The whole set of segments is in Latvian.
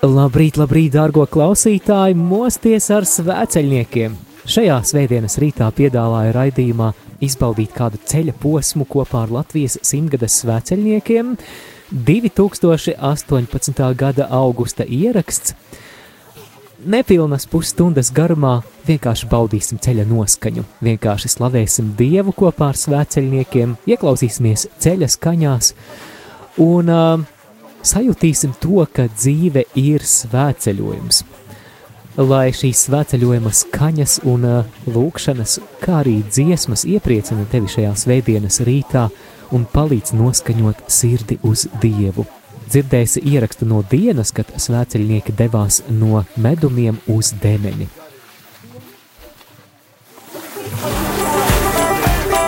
Labrīt, labrīt, dārgo klausītāji! Mosties ar svēceļniekiem! Šajā svētdienas rītā piedāvāja raidījumā izbaudīt kādu ceļa posmu kopā ar Latvijas simtgades svēceļniekiem. 2018. gada augusta ieraksts. Nepilnas pusstundas garumā vienkārši baudīsim ceļa noskaņu, vienkārši slavēsim Dievu kopā ar svēceļniekiem, ieklausīsimies ceļa skaņās un uh, sajutīsim to, ka dzīve ir svētceļojums. Lai šīs svētceļojuma skaņas un uh, lūkšanas, kā arī dziesmas iepriecina tevi šajā svētdienas rītā un palīdz noskaņot sirdi uz Dievu. Dzirdēsi ierakstu no dienas, kad svētceļnieki devās no medumiem uz demeni.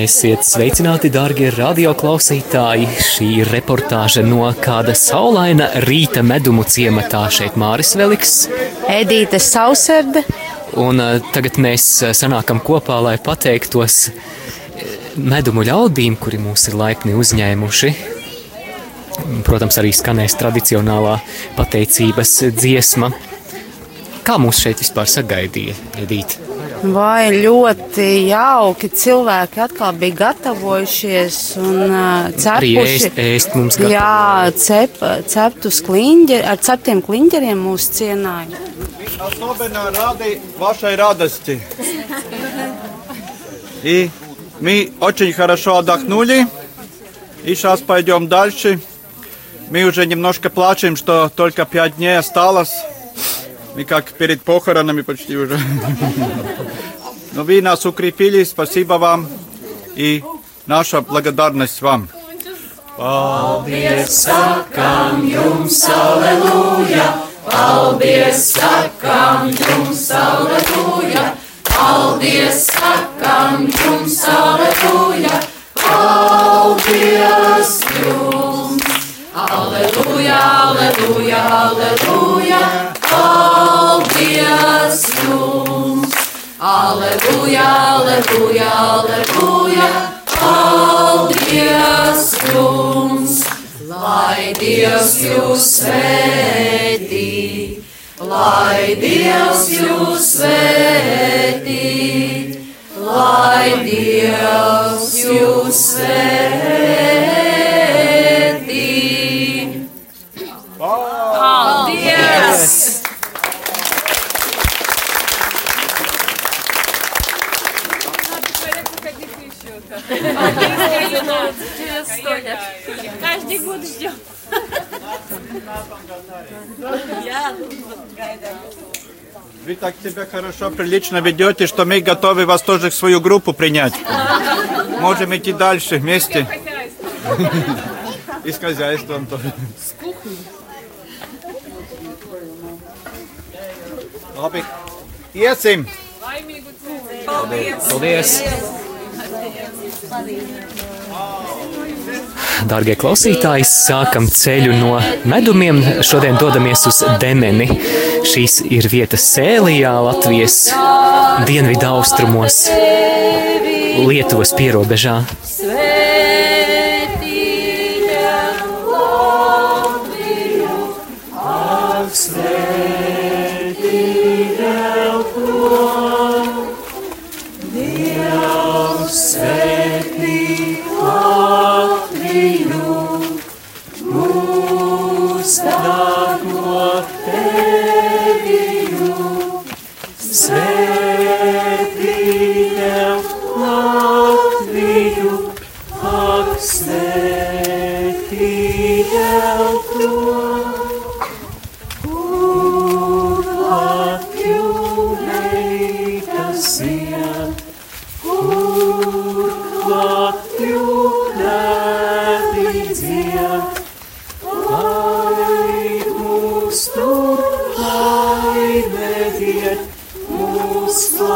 Esiet sveicināti, darbie radioklausītāji! Šī ir reportāža no kāda saulaina rīta medumu ciematā. Šeit Māris Veliks, Edīte Sauserde. un uh, tagad mēs uh, sanākam kopā, lai pateiktos uh, medumu ļaudīm, kuri mūs ir laipni uzņēmuši. Protams, arī skanēs tradicionālā pateicības dziesma. Kā mūs šeit vispār sagaidīja, Edīte? Vai ļoti jauki cilvēki atkal bija gatavojušies un uh, Arī cepuši. ēst, ēst mums gatavo. Jā, cep, ceptus kliņģeri, ar ceptiem kliņģeriem mūs cienāja. Особенно рады вашей радости. И мы очень хорошо отдохнули. И сейчас пойдем дальше. Мы уже немножко плачем, что только пять дней осталось. Мы как перед похоронами почти уже. Но вы нас укрепили. Спасибо вам. И наша благодарность вам. Aleluja, aleluja, aleluja, paldies jums! Lai Dievs jūs svētī, lai Dievs jūs svētī, lai Dievs jūs svētī. Каждый год ждем. Вы так себя хорошо, прилично ведете, что мы готовы вас тоже в свою группу принять. Можем идти дальше вместе. И с хозяйством тоже. Labi, iesim! Paldies! Dārgie klausītāji, sākam ceļu no medumiem. Šodien dodamies uz Demeni. Šīs ir vietas Sēlijā, Latvijas dienvidu austrumos, Lietuvas pierobežā. turklāt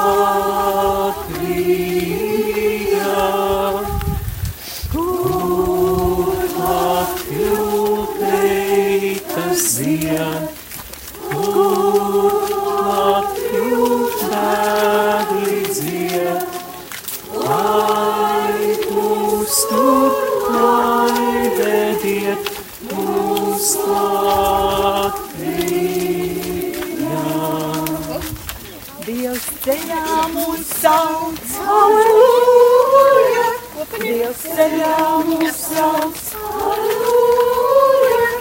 mūs sauc, halleluja! Dievs ceļā mūs sauc, halleluja!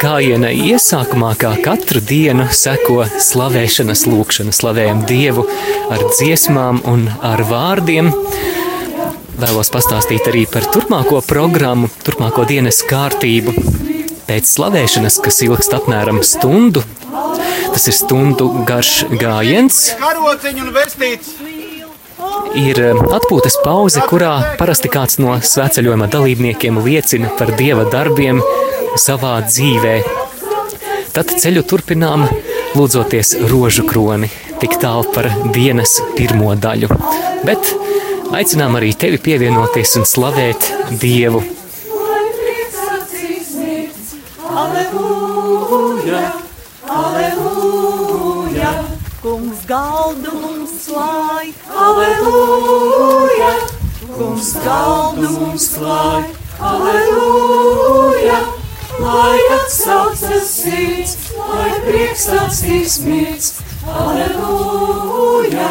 Gājiena iesākumā, kā katru dienu, seko slavēšanas lūkšana, slavējam Dievu ar dziesmām un ar vārdiem. Vēlos pastāstīt arī par turpmāko programmu, turpmāko dienas kārtību. Pēc slavēšanas, kas ilgst apmēram stundu, tas ir stundu garš gājiens, Karociņu un vestīts. Ir atpūtas pauze, kurā parasti kāds no svētceļojuma dalībniekiem liecina par dieva darbiem savā dzīvē. Tad ceļu turpinām, lūdzoties rožu kroni, tik tālu par dienas pirmo daļu. Bet aicinām arī tevi pievienoties un slavēt Dievu. Aleluja, kungs galdu mums klāj, aleluja, lai atsaucas sirds, lai prieks acīs mirds, aleluja,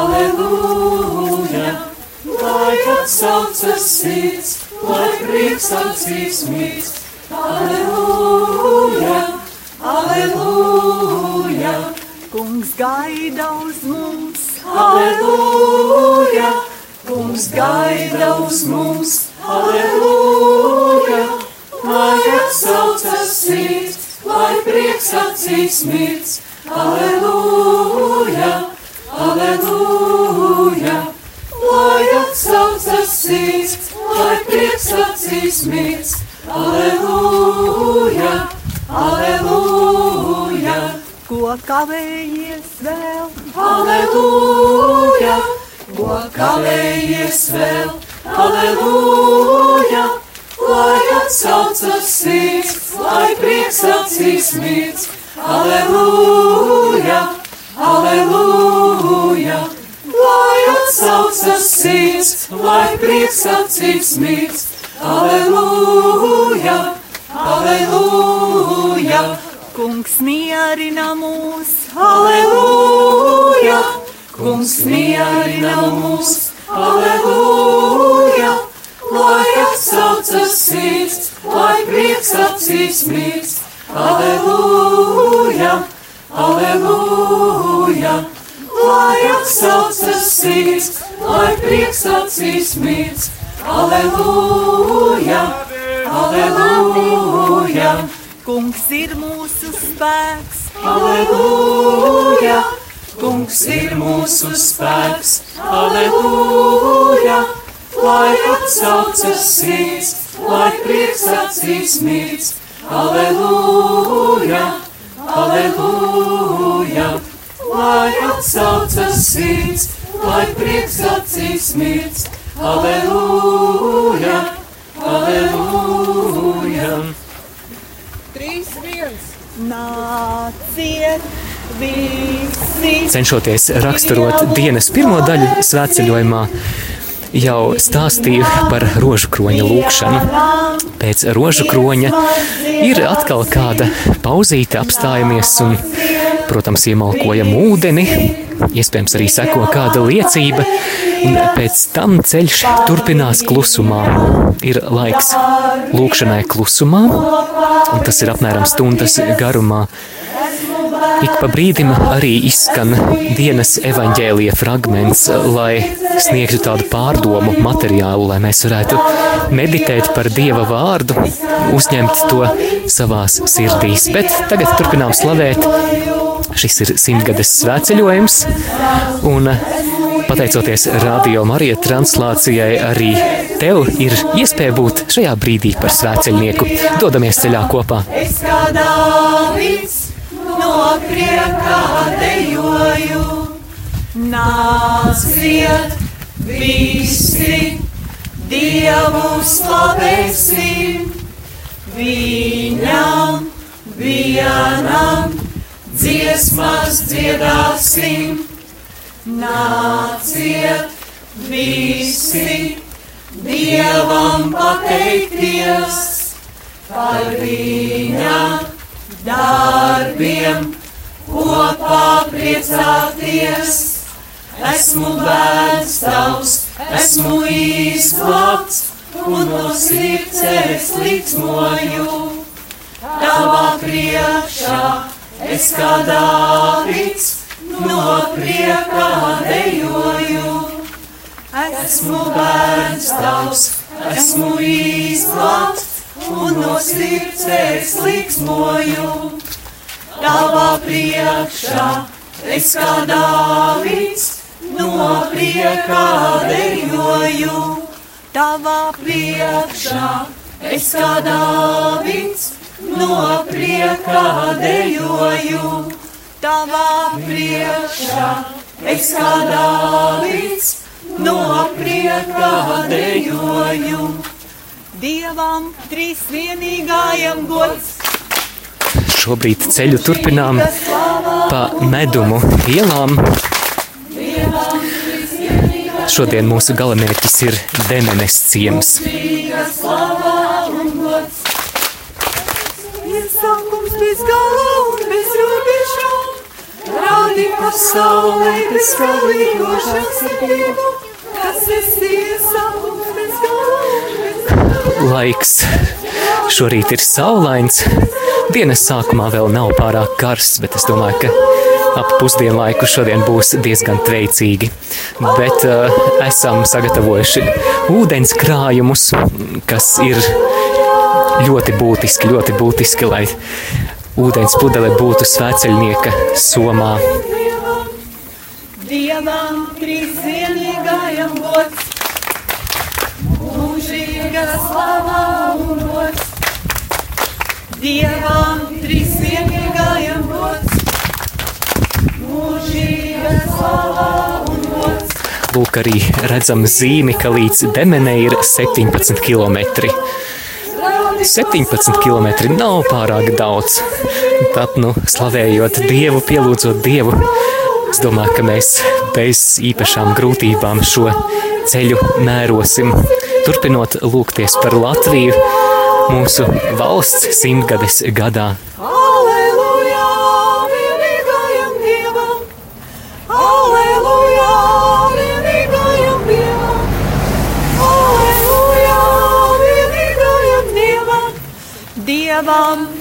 aleluja, lai atsaucas sirds, lai prieks acīs mirds. Aleluja, aleluja, kungs gaida uz mums, aleluja, kungs gaida uz mums, aleluja, lai atsaucas sirds, lai prieks acīs mirds, aleluja, aleluja, lai atsaucas sirds, lai prieks acīs mirds. Aleluja, aleluja, ko kavējies vēl, aleluja, ko kavējies vēl, aleluja, lai atsaucas sirds, lai prieks acīs mirds, aleluja, aleluja, lai atsaucas sirds, lai prieks acīs mirds. Aleluja, aleluja, kungs mierina mūs, aleluja, kungs mierina mūs, aleluja, lai atsaucas sirds, lai prieks acīs mirds, aleluja, aleluja, lai atsaucas sirds, lai prieks acīs mirds. Aleluja, aleluja, kungs ir mūsu spēks, aleluja, kungs ir mūsu spēks, aleluja, lai atsaucas sirds, lai prieks acīs mirds, aleluja, aleluja, lai atsaucas sirds, lai prieks acīs mirds. Aleluja, aleluja. Nāciet. Cenšoties raksturot dienas pirmo daļu svētceļojumā, jau stāstīju par rožu kroņa lūkšanu. Pēc rožu kroņa ir atkal kāda pauzīte, apstājamies un, protams, iemalkojam ūdeni, iespējams arī seko kāda liecība, pēc tam ceļš turpinās klusumā. Ir laiks lūkšanai klusumā, un tas ir apmēram stundas garumā. Ik pa brīdim arī izskan dienas evaņģēlija fragments, lai sniegtu tādu pārdomu materiālu, lai mēs varētu meditēt par Dieva vārdu, uzņemt to savās sirdīs. Bet tagad turpinām slavēt. Šis ir simtgades svētceļojums, un Pateicoties radio Marija translācijai, arī tev ir iespēja būt šajā brīdī par svēceļnieku. Dodamies ceļā kopā. Es kā Dāvids no priekā dejoju, nāciet visi Dievu slavēsim, viņam vienam dziesmas dziedāsim. Nāciet visi Dievam pateikties par viņa darbiem, kopā priecāties. Esmu bērns tavs, esmu izglābts un no sirds es liksmoju. Tavā priekšā es kā Dāvids no priekā dejoju. Esmu bērns tavs, esmu izglābts un no sirds es liksmoju. Tavā priekšā es kā Dāvids no priekā dejoju. Tavā priekšā es kā Dāvids no priekā dejoju. Tavā priekšā es kā Dāvids no priekā dejoju. Dievam trīsvienīgajam gods. Šobrīd ceļu turpinām pa medumu ielām. Šodien mūsu galamērķis ir Demenes ciems. Iesākums bez robežām, rādi pasaulē bez galīgošās sirdību, kas esi un bez Laiks šorīt ir saulains. Dienas sākumā vēl nav pārāk karsts, bet es domāju, ka ap pusdienlaiku šodien būs diezgan veicīgi. Bet uh, esam sagatavojuši ūdens krājumus, kas ir ļoti būtiski, ļoti būtiski, lai ūdens pudele būtu svēceļnieka somā. Dievam trīsvienīgajam gods, mūžīga slava un gods. Dievam trīsvienīgajam gods, mūžīga slava un gods. Lūk, arī redzam zīmi, ka līdz Demenei ir 17 km. 17 km nav pārāk daudz. Tad, nu, slavējot Dievu, pielūdzot Dievu, es domāju, ka mēs bez īpašām grūtībām šo ceļu mērosim. Turpinot lūgties par Latviju, mūsu valsts simtgades gadā.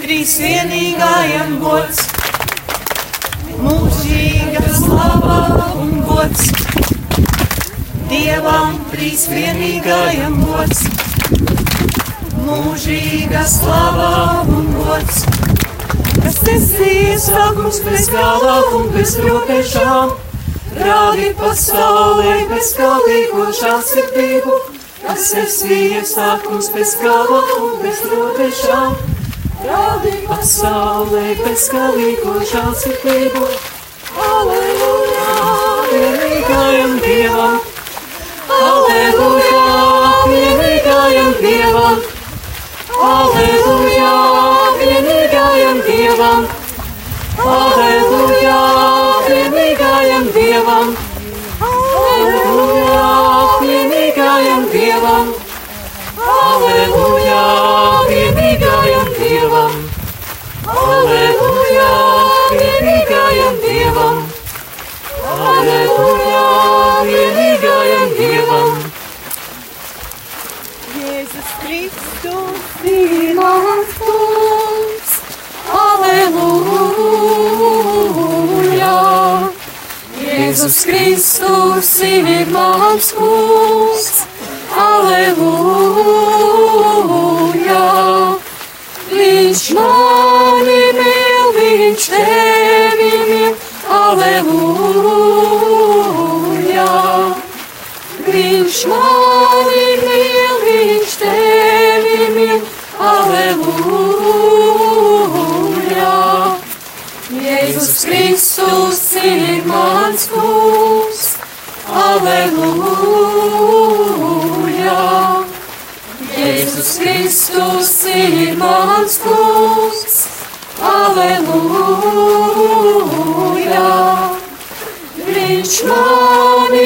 Dievam trīsvienīgajam gods! Mūžīga slava un gods! Dievam trīsvienīgajam gods! Mūžīga slava un gods! kas esi iesākums bez gala un bez robežām. Rādi pasaulē bez galīgošā sirdību, kas esi iesākums bez gala un bez robežām. Rādi pasaulē bez galīgošā sirdību. Aleluja, vienīgajam Dievam! Aleluja, vienīgajam Dievam! Aleluja, vienīgajam Dievam! Aleluja, vienīgajam Dievam! Aleluja, vienīgajam Dievam! Aleluja, kungs! Aleluja! Jēzus Kristus ir mans kungs! Aleluja! Viņš mani mīl, viņš tevi mīl! Aleluja! Viņš mani Kristus ir mans kungs, aleluja. Jēzus Kristus ir mans kungs, aleluja. Viņš mani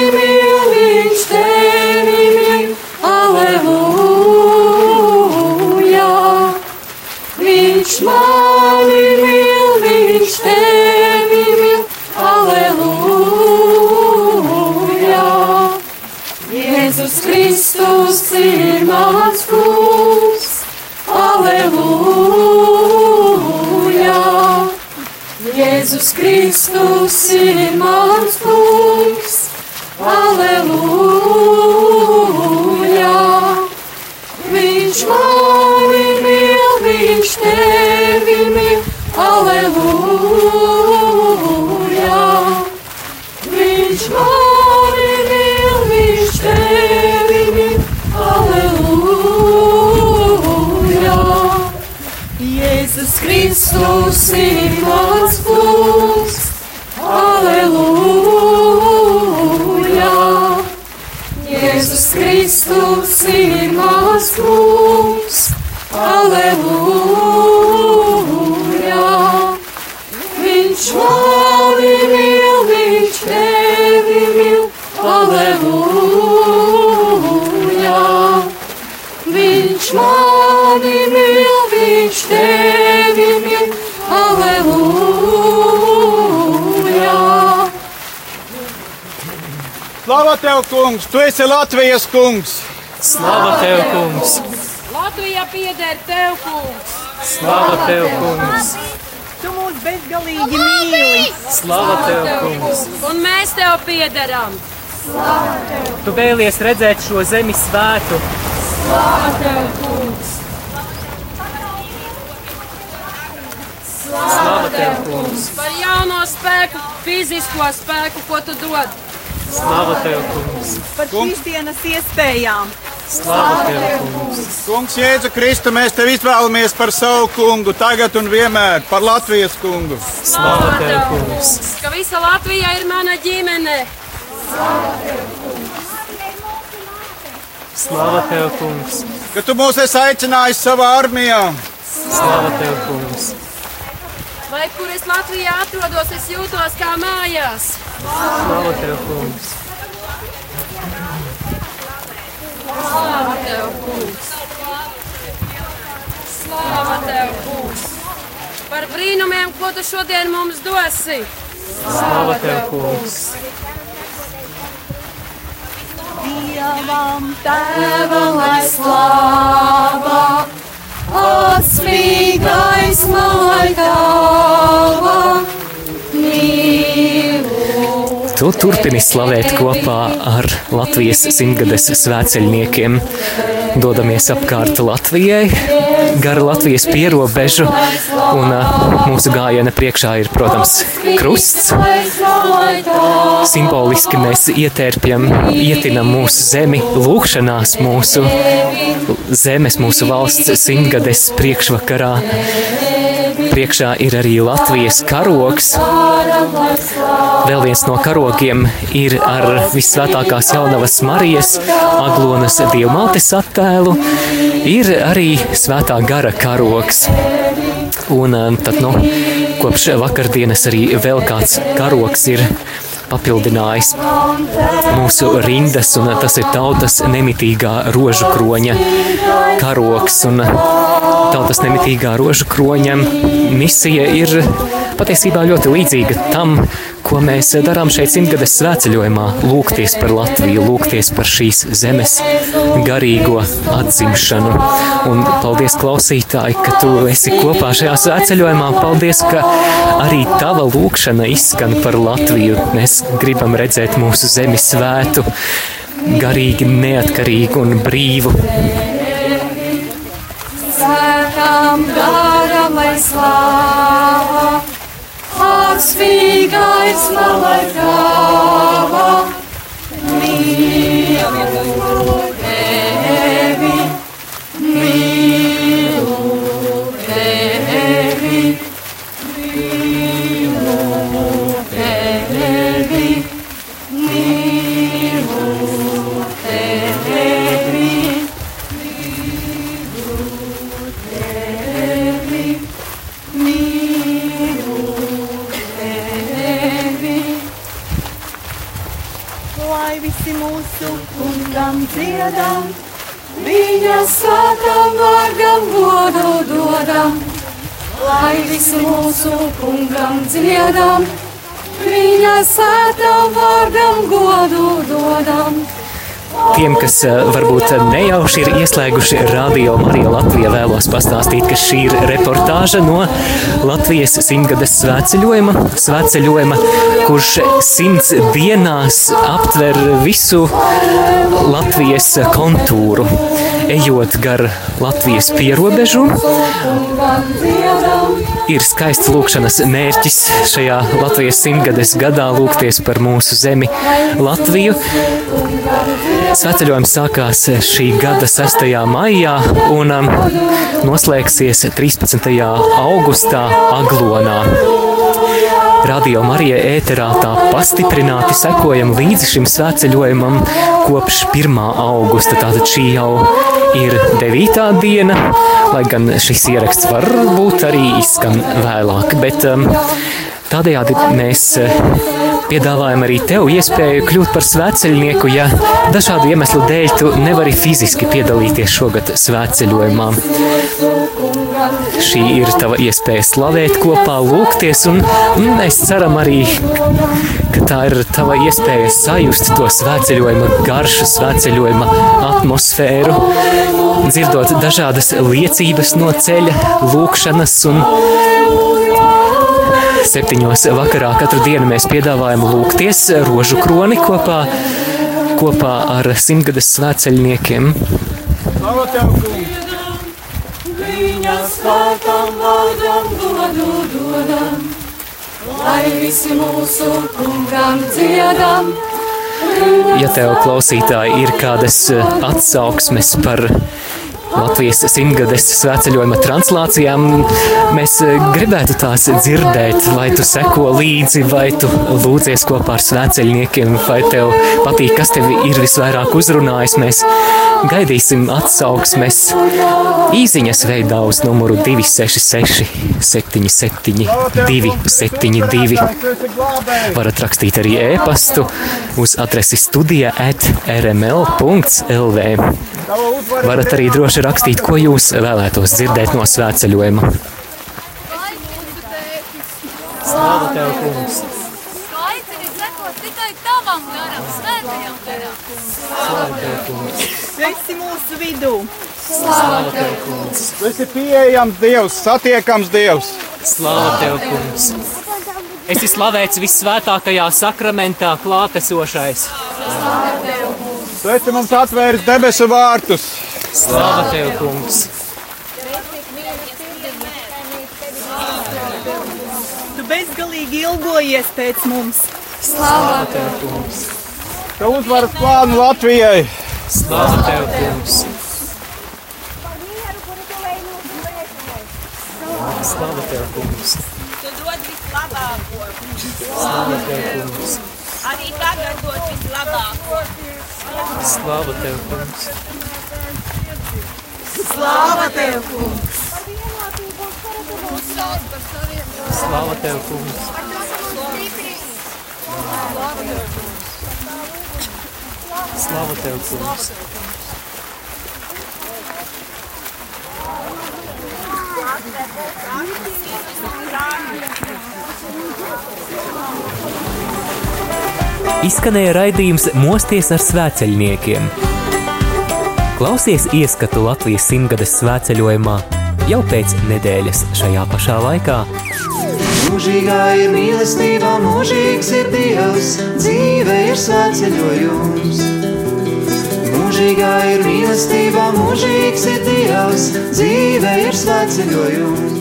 Jēzus Kristus ir mans kungs, aleluja. Jēzus Kristus ir mans kungs, aleluja. Jēzus Kristus ir mans kungs, aleluja. Viņš mani mīl, viņš tevi mīl, aleluja. Viņš mani mīl, viņš tevi Slava tev, kungs! Tu esi Latvijas kungs! Slava tev, kungs! Latvijā pieder tev, kungs! Slava tev, kungs! Tu mūs bezgalīgi mīli. Slava tev, kungs! Un mēs tev piederam! Tu vēlies redzēt šo zemi svētu. Slava tev, kungs! Par jauno spēku, fizisko spēku, ko tu dod! Slava tev, kungs! Par šīs dienas iespējām. Slava tev, kungs! Kungs, Jēzu Kristu, mēs tevi izvēlamies par savu kungu, tagad un vienmēr, par Latvijas kungu. Slava tev, kungs! Ka visa Latvija ir mana ģimene! Slava tev, kungs! Ka tu mūs esi aicinājis savā armijā. Slava tev, kungs! Vai kur es Latvijā atrodos, es jūtos kā mājās! Slava tev, kungs! Slāva tev, kungs! Slāva tev, kungs! Par brīnumiem, ko tu šodien mums dosi! Slava tev, kungs! Dievam Tēvam lai slāva, atspīgais lai tava mīlu. Tu turpini slavēt kopā ar Latvijas simtgades svēceļniekiem. Dodamies apkārt Latvijai, gara Latvijas pierobežu, un ā, mūsu gājiena priekšā ir, protams, krusts. Simboliski mēs ietērpjam, ietinam mūsu zemi lūkšanās, mūsu zemes, mūsu valsts simtgades priekšvakarā. Priekšā ir arī Latvijas karoks. Vēl viens no karogiem ir ar visvētākās jaunavas Marijas Aglonas dievmaltes attēlu. Ir arī svētā gara karoks. Un eh, tad, nu, kopš vakardienas arī vēl kāds karoks ir papildinājis mūsu rindas, un tas ir tautas nemitīgā rožu kroņa karoks. Un tautas nemitīgā rožu kroņa misija ir patiesībā ļoti līdzīga tam, ko mēs darām šeit simtgades svētceļojumā, lūgties par Latviju, lūgties par šīs zemes garīgo atzimšanu. Un paldies, klausītāji, ka tu esi kopā šajā svētceļojumā. Paldies, ka arī tava lūkšana izskan par Latviju. Mēs gribam redzēt mūsu zemi svētu, garīgi neatkarīgu un brīvu. Svētām garam lai slāva, atspīgais lai tava mīlu. Mūsu kungam dziedam. Viņa svētam vārgam godu dodam. Tiem, kas eh, varbūt nejauši ir ieslēguši radio Marija Latvijā, vēlos pastāstīt, ka šī ir reportāža no Latvijas simtgades svētceļojuma, svētceļojuma, kurš simts dienās aptver visu Latvijas kontūru, ejot gar Latvijas pierobežu. Ir skaists lūkšanas mērķis šajā Latvijas simtgades gadā lūgties par mūsu zemi Latviju. Svētceļojums sākās šī gada 6. maijā un um, noslēgsies 13. augustā Aglonā. Radio Marija ēterā tā pastiprināti sekojam līdzi šim svētceļojumam kopš 1. augusta. Tātad šī jau ir 9. diena, lai gan šis ieraksts varbūt arī izskan vēlāk, bet um, tādējādi mēs piedāvājam arī tev iespēju kļūt par svētceļnieku, ja dažādu iemeslu dēļ tu nevari fiziski piedalīties šogad svētceļojumā. Šī ir tava iespēja slavēt kopā, lūgties, un, mēs ceram arī, ka tā ir tava iespēja sajust to svētceļojuma garšu, svētceļojuma atmosfēru, dzirdot dažādas liecības no ceļa, lūkšanas un septiņos vakarā katru dienu mēs piedāvājam lūgties rožu kroni kopā, kopā ar simtgades svētceļniekiem. Viņa svētam vārdam godu dodam, lai visi mūsu kungam dziedam. Ja tev klausītāji ir kādas atsauksmes par Latvijas simtgades svētceļojuma translācijām. Mēs eh, gribētu tās dzirdēt, vai tu seko līdzi, vai tu lūdzies kopā ar svētceļniekiem, vai tev patīk, kas tev ir visvairāk uzrunājis. Mēs gaidīsim atsauksmes īsiņas veidā uz numuru 266 77 272. Varat rakstīt arī e-pastu uz adresi studija at rml.lv. Varat arī droši rakstīt, ko jūs vēlētos dzirdēt no svētceļojuma. Esi mūsu vidū. Slāva tev, kungs! Tu esi pieejams Dievs, satiekams Dievs. Slāva tev, kungs! Esi slavēts visvētākajā sakramentā klātesošais. Tu esi mums atvēris debesu vārtus. Slāva tev, kungs! Tu bezgalīgi ilgojies pēc mums. Slāva tev, kungs! Tu uzvaras plānu Latvijai. Slāva tev, kungs! Slāva tev, kungs! Tu dod vislabāko. Slāva tev, kungs! Arī tagad dod vislabāko. Slāva tev, kungs! Slāva tev, kungs! Slāva tev, kungs! Slāva tev, kungs! Izskanēja raidījums Mosties ar svēceļniekiem. Klausies ieskatu Latvijas simtgades svētceļojumā jau pēc nedēļas šajā pašā laikā. Mūžīgā ir mīlestība, mūžīgs ir Dievs, dzīve ir svētceļojums. Mūžīgā ir mīlestība, mūžīgs ir Dievs, dzīve ir svētceļojums.